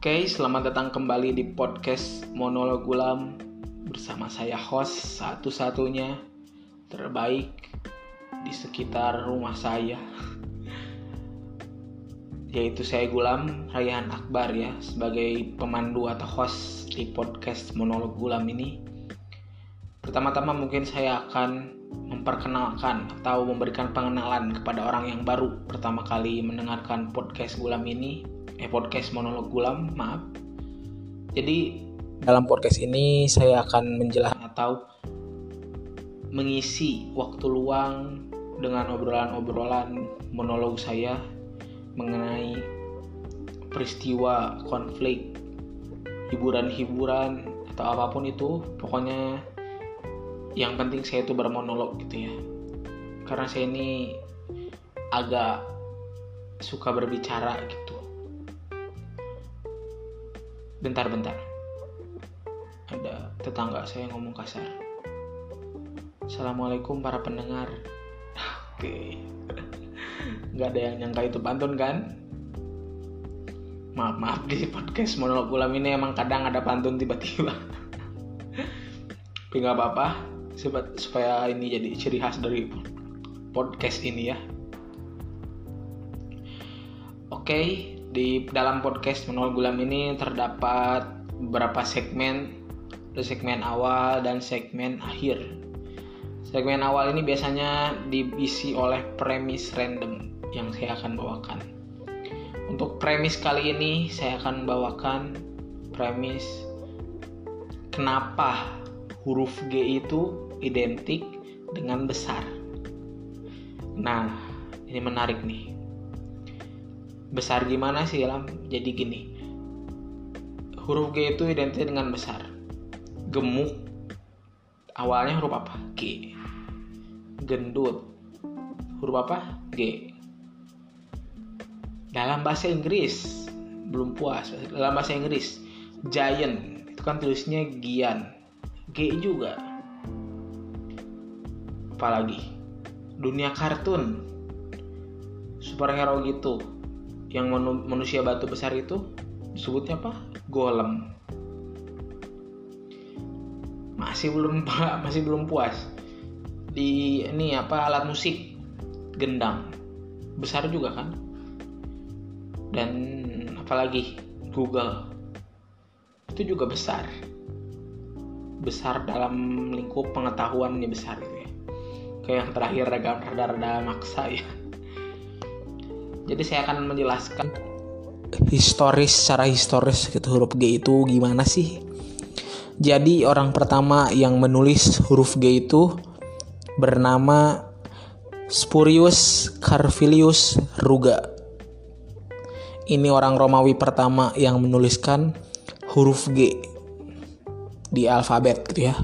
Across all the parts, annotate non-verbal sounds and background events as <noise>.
Oke, selamat datang kembali di podcast Monolog Gulam bersama saya host satu-satunya terbaik di sekitar rumah saya. <laughs> Yaitu saya Gulam Rayhan Akbar ya sebagai pemandu atau host di podcast Monolog Gulam ini. Pertama-tama mungkin saya akan memperkenalkan atau memberikan pengenalan kepada orang yang baru pertama kali mendengarkan podcast Gulam ini eh podcast monolog gulam maaf. Jadi dalam podcast ini saya akan menjelaskan atau mengisi waktu luang dengan obrolan-obrolan monolog saya mengenai peristiwa konflik hiburan-hiburan atau apa pun itu. Pokoknya yang penting saya itu bermonolog gitu ya. Karena saya ini agak suka berbicara gitu bentar-bentar. Ada tetangga saya ngomong kasar. Assalamualaikum para pendengar. <laughs> Oke. <laughs> Nggak ada yang nyangka itu pantun kan? Maaf maaf di podcast monolog ulam ini emang kadang ada pantun tiba-tiba. <laughs> Tapi nggak apa-apa. Supaya ini jadi ciri khas dari podcast ini ya. Oke di dalam podcast Menol Gulam ini terdapat beberapa segmen ada segmen awal dan segmen akhir. Segmen awal ini biasanya diisi oleh premis random yang saya akan bawakan. Untuk premis kali ini saya akan bawakan premis kenapa huruf G itu identik dengan besar. Nah ini menarik nih besar gimana sih Lam? Jadi gini. Huruf G itu identik dengan besar. Gemuk awalnya huruf apa? G. Gendut. Huruf apa? G. Dalam bahasa Inggris belum puas. Dalam bahasa Inggris giant itu kan tulisnya Gian. G juga. Apalagi dunia kartun superhero gitu yang manusia batu besar itu disebutnya apa? Golem. Masih belum <laughs> masih belum puas. Di ini apa alat musik gendang. Besar juga kan? Dan apalagi Google. Itu juga besar. Besar dalam lingkup pengetahuannya besar gitu ya. Kayak yang terakhir rada-rada maksa ya <laughs> jadi saya akan menjelaskan. Historis secara historis gitu huruf G itu gimana sih? Jadi orang pertama yang menulis huruf G itu bernama Spurius Carvilius Ruga. Ini orang Romawi pertama yang menuliskan huruf G di alfabet gitu ya.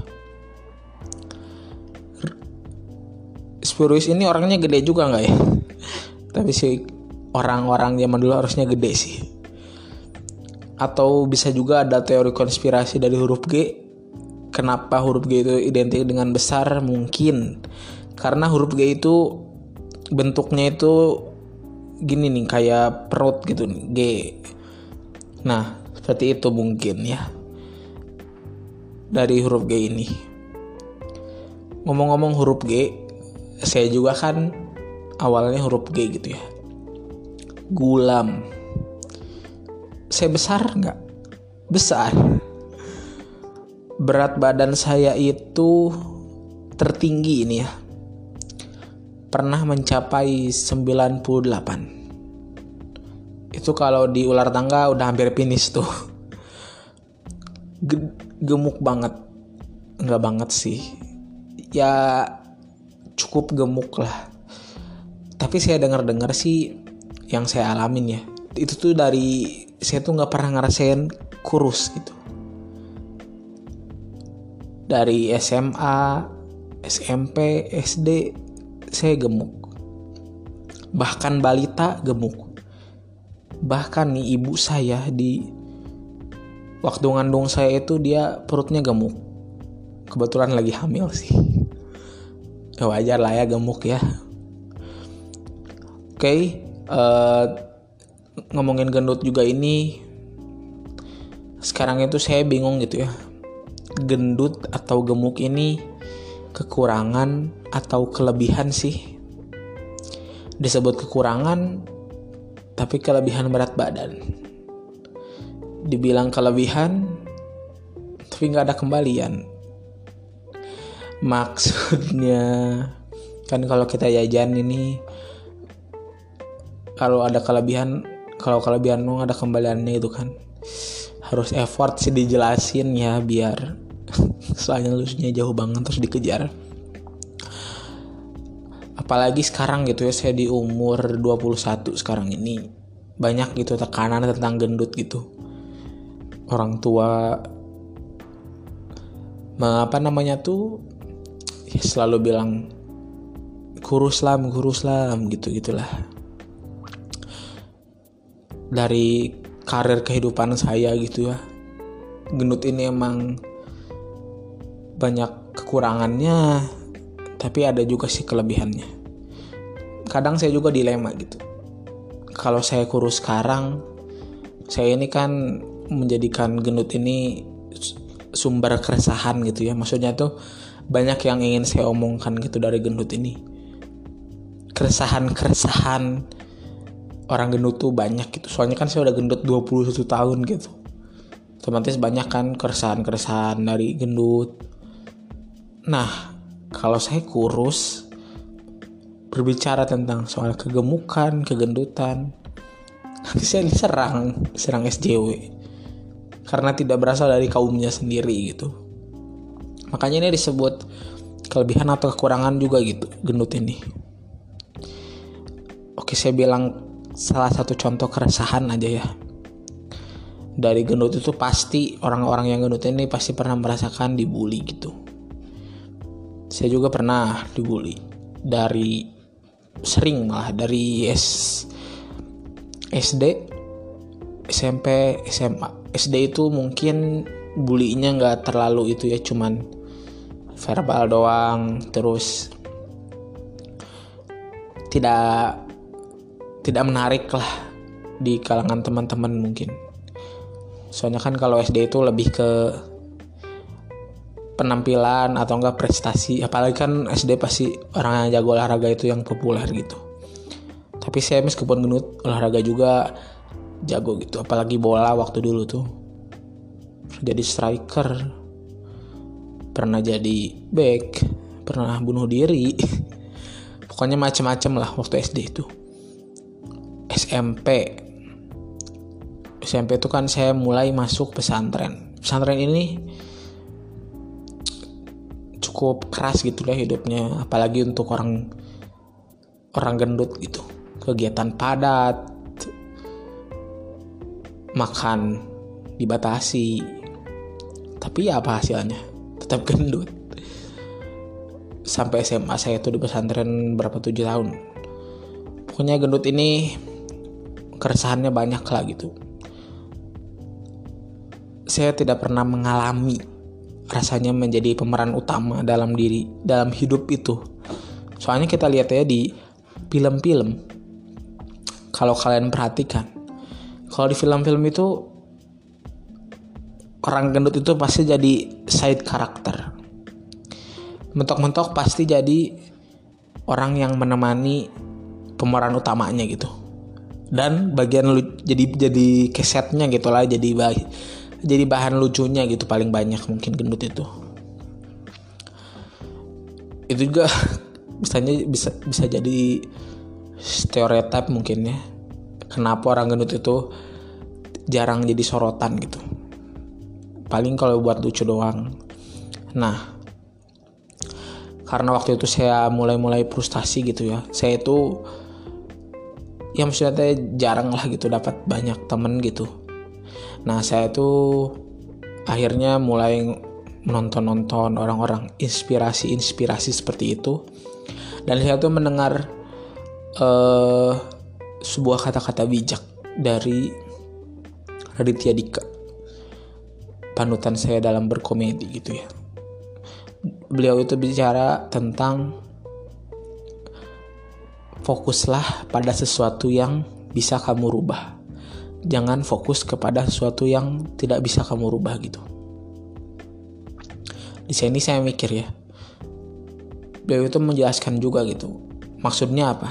Spurius ini orangnya gede juga nggak ya? Tapi sih orang-orang zaman dulu harusnya gede sih. Atau bisa juga ada teori konspirasi dari huruf G. Kenapa huruf G itu identik dengan besar? Mungkin. Karena huruf G itu bentuknya itu gini nih kayak perut gitu nih G. Nah seperti itu mungkin ya. Dari huruf G ini. Ngomong-ngomong huruf G saya juga kan awalnya huruf G gitu ya Gulam. Saya besar nggak? Besar. Berat badan saya itu tertinggi ini ya. Pernah mencapai 98. Itu kalau di ular tangga udah hampir finish tuh. Gemuk banget. Nggak banget sih. Ya cukup gemuk lah. Tapi saya dengar-dengar sih yang saya alamin ya. Itu tuh dari saya tuh nggak pernah ngerasain kurus gitu. Dari SMA SMP SD saya gemuk. Bahkan balita gemuk. Bahkan nih ibu saya di waktu ngandung saya itu dia perutnya gemuk. Kebetulan lagi hamil sih. Ya wajar lah ya gemuk ya. Oke. okay, uh, ngomongin gendut juga ini sekarang itu saya bingung gitu ya. Gendut atau gemuk ini kekurangan atau kelebihan sih? Disebut kekurangan tapi kelebihan berat badan. Dibilang kelebihan tapi nggak ada kembalian. Maksudnya kan kalau kita jajan ini kalau ada kelebihan kalau kelebihan dong ada kembaliannya itu kan. Harus effort sih dijelasin ya biar <laughs> soalnya lusunya jauh banget terus dikejar. Apalagi sekarang gitu ya saya di umur 21 sekarang ini banyak gitu tekanan tentang gendut gitu. Orang tua apa namanya tuh ya selalu bilang kurus lam kurus lam gitu gitulah dari karir kehidupan saya gitu ya. Gendut ini emang banyak kekurangannya tapi ada juga sih kelebihannya. Kadang saya juga dilema gitu. Kalau saya kurus sekarang saya ini kan menjadikan gendut ini sumber keresahan gitu ya. Maksudnya tuh banyak yang ingin saya omongkan gitu dari gendut ini. Keresahan-keresahan orang gendut tuh banyak gitu soalnya kan saya udah gendut 21 tahun gitu otomatis banyak kan keresahan-keresahan dari gendut nah kalau saya kurus berbicara tentang soal kegemukan, kegendutan, nanti saya diserang, serang SJW karena tidak berasal dari kaumnya sendiri gitu. Makanya ini disebut kelebihan atau kekurangan juga gitu gendut ini. Oke, saya bilang salah satu contoh keresahan aja ya. Dari gendut itu pasti orang-orang yang gendut ini pasti pernah merasakan dibully gitu. Saya juga pernah dibully dari sering malah dari S SD SMP SMA SD itu mungkin bulinya nggak terlalu itu ya cuman verbal doang terus tidak tidak menarik lah di kalangan teman-teman mungkin. Soalnya kan kalau SD itu lebih ke penampilan atau enggak prestasi. Apalagi kan SD pasti orang yang jago olahraga itu yang populer gitu. Tapi saya meskipun genut olahraga juga jago gitu. Apalagi bola waktu dulu tuh. Jadi striker. Pernah jadi back. Pernah bunuh diri. <laughs> Pokoknya macem-macem lah waktu SD itu SMP SMP itu kan saya mulai masuk pesantren. Pesantren ini cukup keras gitu lah hidupnya apalagi untuk orang orang gendut gitu. Kegiatan padat makan dibatasi. Tapi ya apa hasilnya? Tetap gendut. Sampai SMA saya tuh di pesantren berapa tujuh tahun. Pokoknya gendut ini keresahannya banyak lah gitu. Saya tidak pernah mengalami rasanya menjadi pemeran utama dalam diri dalam hidup itu. Soalnya kita lihat ya di film-film. Kalau kalian perhatikan kalau di film-film itu orang gendut itu pasti jadi side karakter. Mentok-mentok pasti jadi orang yang menemani pemeran utamanya gitu dan bagian lu jadi jadi kesetnya gitu lah jadi baik jadi bahan lucunya gitu paling banyak mungkin gendut itu. Itu juga <laughs> misalnya bisa bisa jadi stereotip mungkin ya. Kenapa orang gendut itu jarang jadi sorotan gitu. Paling kalau buat lucu doang. Nah karena waktu itu saya mulai-mulai frustasi gitu ya. Saya itu ya maksudnya jarang lah gitu dapat banyak temen gitu. Nah saya tuh akhirnya mulai menonton-nonton orang-orang inspirasi-inspirasi seperti itu. Dan saya tuh mendengar uh, sebuah kata-kata bijak dari Raditya Dika panutan saya dalam berkomedi gitu ya. Beliau itu bicara tentang fokuslah pada sesuatu yang bisa kamu rubah. Jangan fokus kepada sesuatu yang tidak bisa kamu rubah gitu. Di sini saya mikir ya. Beliau itu menjelaskan juga gitu. Maksudnya apa?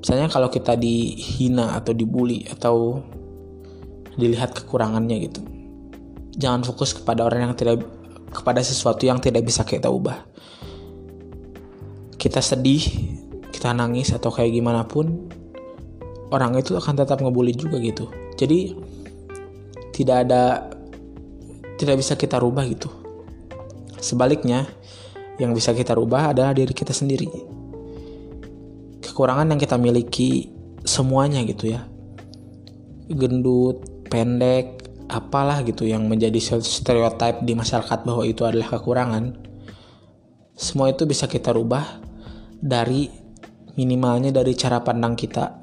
Misalnya kalau kita dihina atau dibully atau dilihat kekurangannya gitu. Jangan fokus kepada orang yang tidak kepada sesuatu yang tidak bisa kita ubah. Kita sedih kita nangis atau kayak gimana pun orang itu akan tetap ngebully juga gitu. Jadi tidak ada tidak bisa kita rubah gitu. Sebaliknya yang bisa kita rubah adalah diri kita sendiri. Kekurangan yang kita miliki semuanya gitu ya. Gendut pendek apalah gitu yang menjadi stereotip di masyarakat bahwa itu adalah kekurangan. Semua itu bisa kita rubah dari minimalnya dari cara pandang kita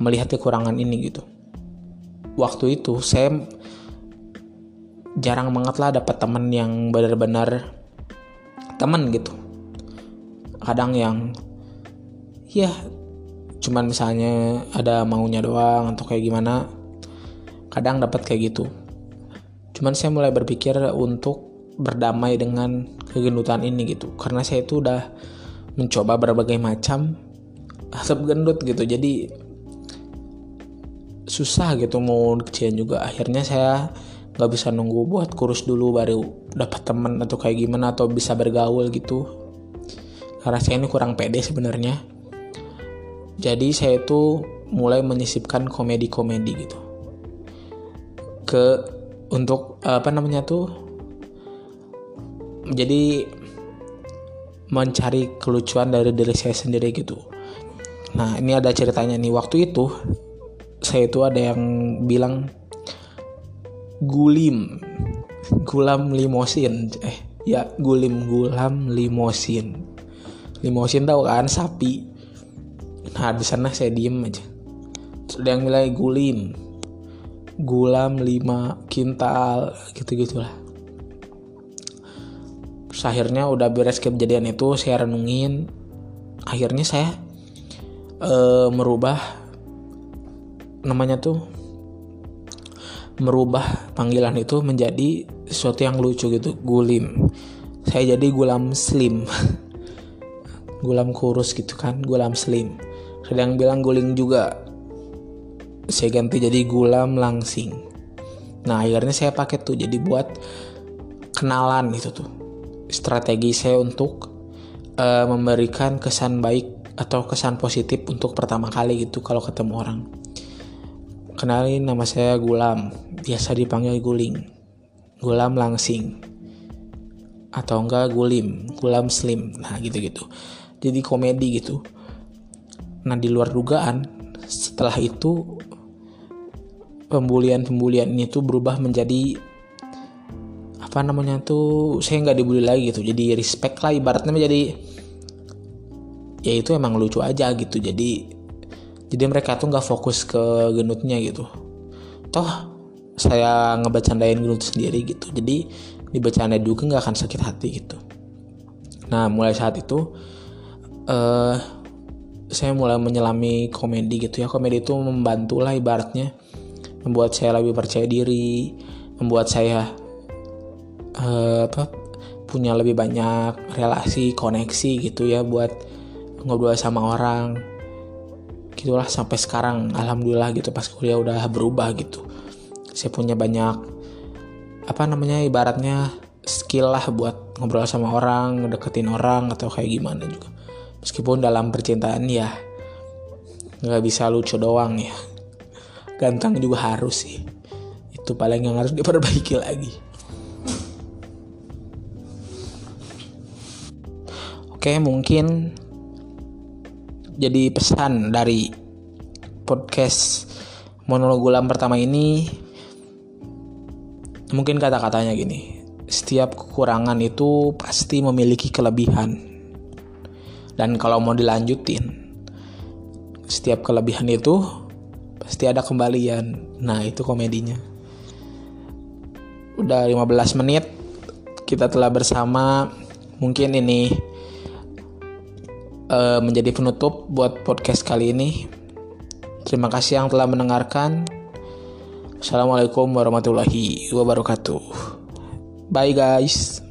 melihat kekurangan ini gitu. Waktu itu saya jarang banget lah dapat teman yang benar-benar teman gitu. Kadang yang ya cuman misalnya ada maunya doang atau kayak gimana. Kadang dapat kayak gitu. Cuman saya mulai berpikir untuk berdamai dengan kegendutan ini gitu. Karena saya itu udah mencoba berbagai macam asap gendut gitu. Jadi susah gitu mau kecil juga. Akhirnya saya nggak bisa nunggu buat kurus dulu baru dapat teman atau kayak gimana atau bisa bergaul gitu. Karena saya ini kurang pede sebenarnya. Jadi saya itu mulai menyisipkan komedi-komedi gitu. Ke untuk apa namanya tuh? Jadi mencari kelucuan dari diri saya sendiri gitu. Nah ini ada ceritanya nih. Waktu itu saya itu ada yang bilang gulim gulam limosin. Eh ya gulim gulam limosin. Limosin tahu kan sapi. Nah di sana saya diem aja. Ada yang bilang gulim gulam lima kintal gitu gitulah Terus akhirnya udah beres kejadian itu saya renungin. Akhirnya saya uh, merubah namanya tuh merubah panggilan itu menjadi sesuatu yang lucu gitu gulim. Saya jadi gulam slim. <laughs> Gulam kurus gitu kan gulam slim. Ada yang bilang guling juga. Saya ganti jadi gulam langsing. Nah akhirnya saya pakai tuh jadi buat kenalan itu tuh strategi saya untuk uh, memberikan kesan baik atau kesan positif untuk pertama kali gitu kalau ketemu orang Kenalin nama saya Gulam, biasa dipanggil Guling. Gulam Langsing. Atau enggak Gulim, Gulam Slim. Nah, gitu-gitu. Jadi komedi gitu. Nah, di luar dugaan, setelah itu pembulian-pembulian ini tuh berubah menjadi apa namanya tuh saya nggak dibully lagi gitu. Jadi respect lah ibaratnya menjadi ya itu emang lucu aja gitu. Jadi jadi mereka tuh nggak fokus ke genutnya gitu. Toh saya ngebacandain genut sendiri gitu. Jadi dibacandain juga nggak akan sakit hati gitu. Nah mulai saat itu uh, saya mulai menyelami komedi gitu ya. Komedi itu membantu lah ibaratnya membuat saya lebih percaya diri membuat saya uh, apa punya lebih banyak relasi koneksi gitu ya buat ngobrol sama orang. Gitulah sampai sekarang alhamdulillah gitu pas kuliah udah berubah gitu. Saya punya banyak apa namanya ibaratnya skill lah buat ngobrol sama orang deketin orang atau kayak gimana juga. Meskipun dalam percintaan ya nggak bisa lucu doang ya. Ganteng juga harus sih. Itu paling yang harus diperbaiki lagi oke mungkin jadi pesan dari podcast monolog gulam pertama ini mungkin kata-katanya gini setiap kekurangan itu pasti memiliki kelebihan. Dan kalau mau dilanjutin setiap kelebihan itu pasti ada kembalian. Nah itu komedinya. Udah 15 menit kita telah bersama. Mungkin ini uh, menjadi penutup buat podcast kali ini. Terima kasih yang telah mendengarkan. Assalamualaikum warahmatullahi wabarakatuh. Bye guys.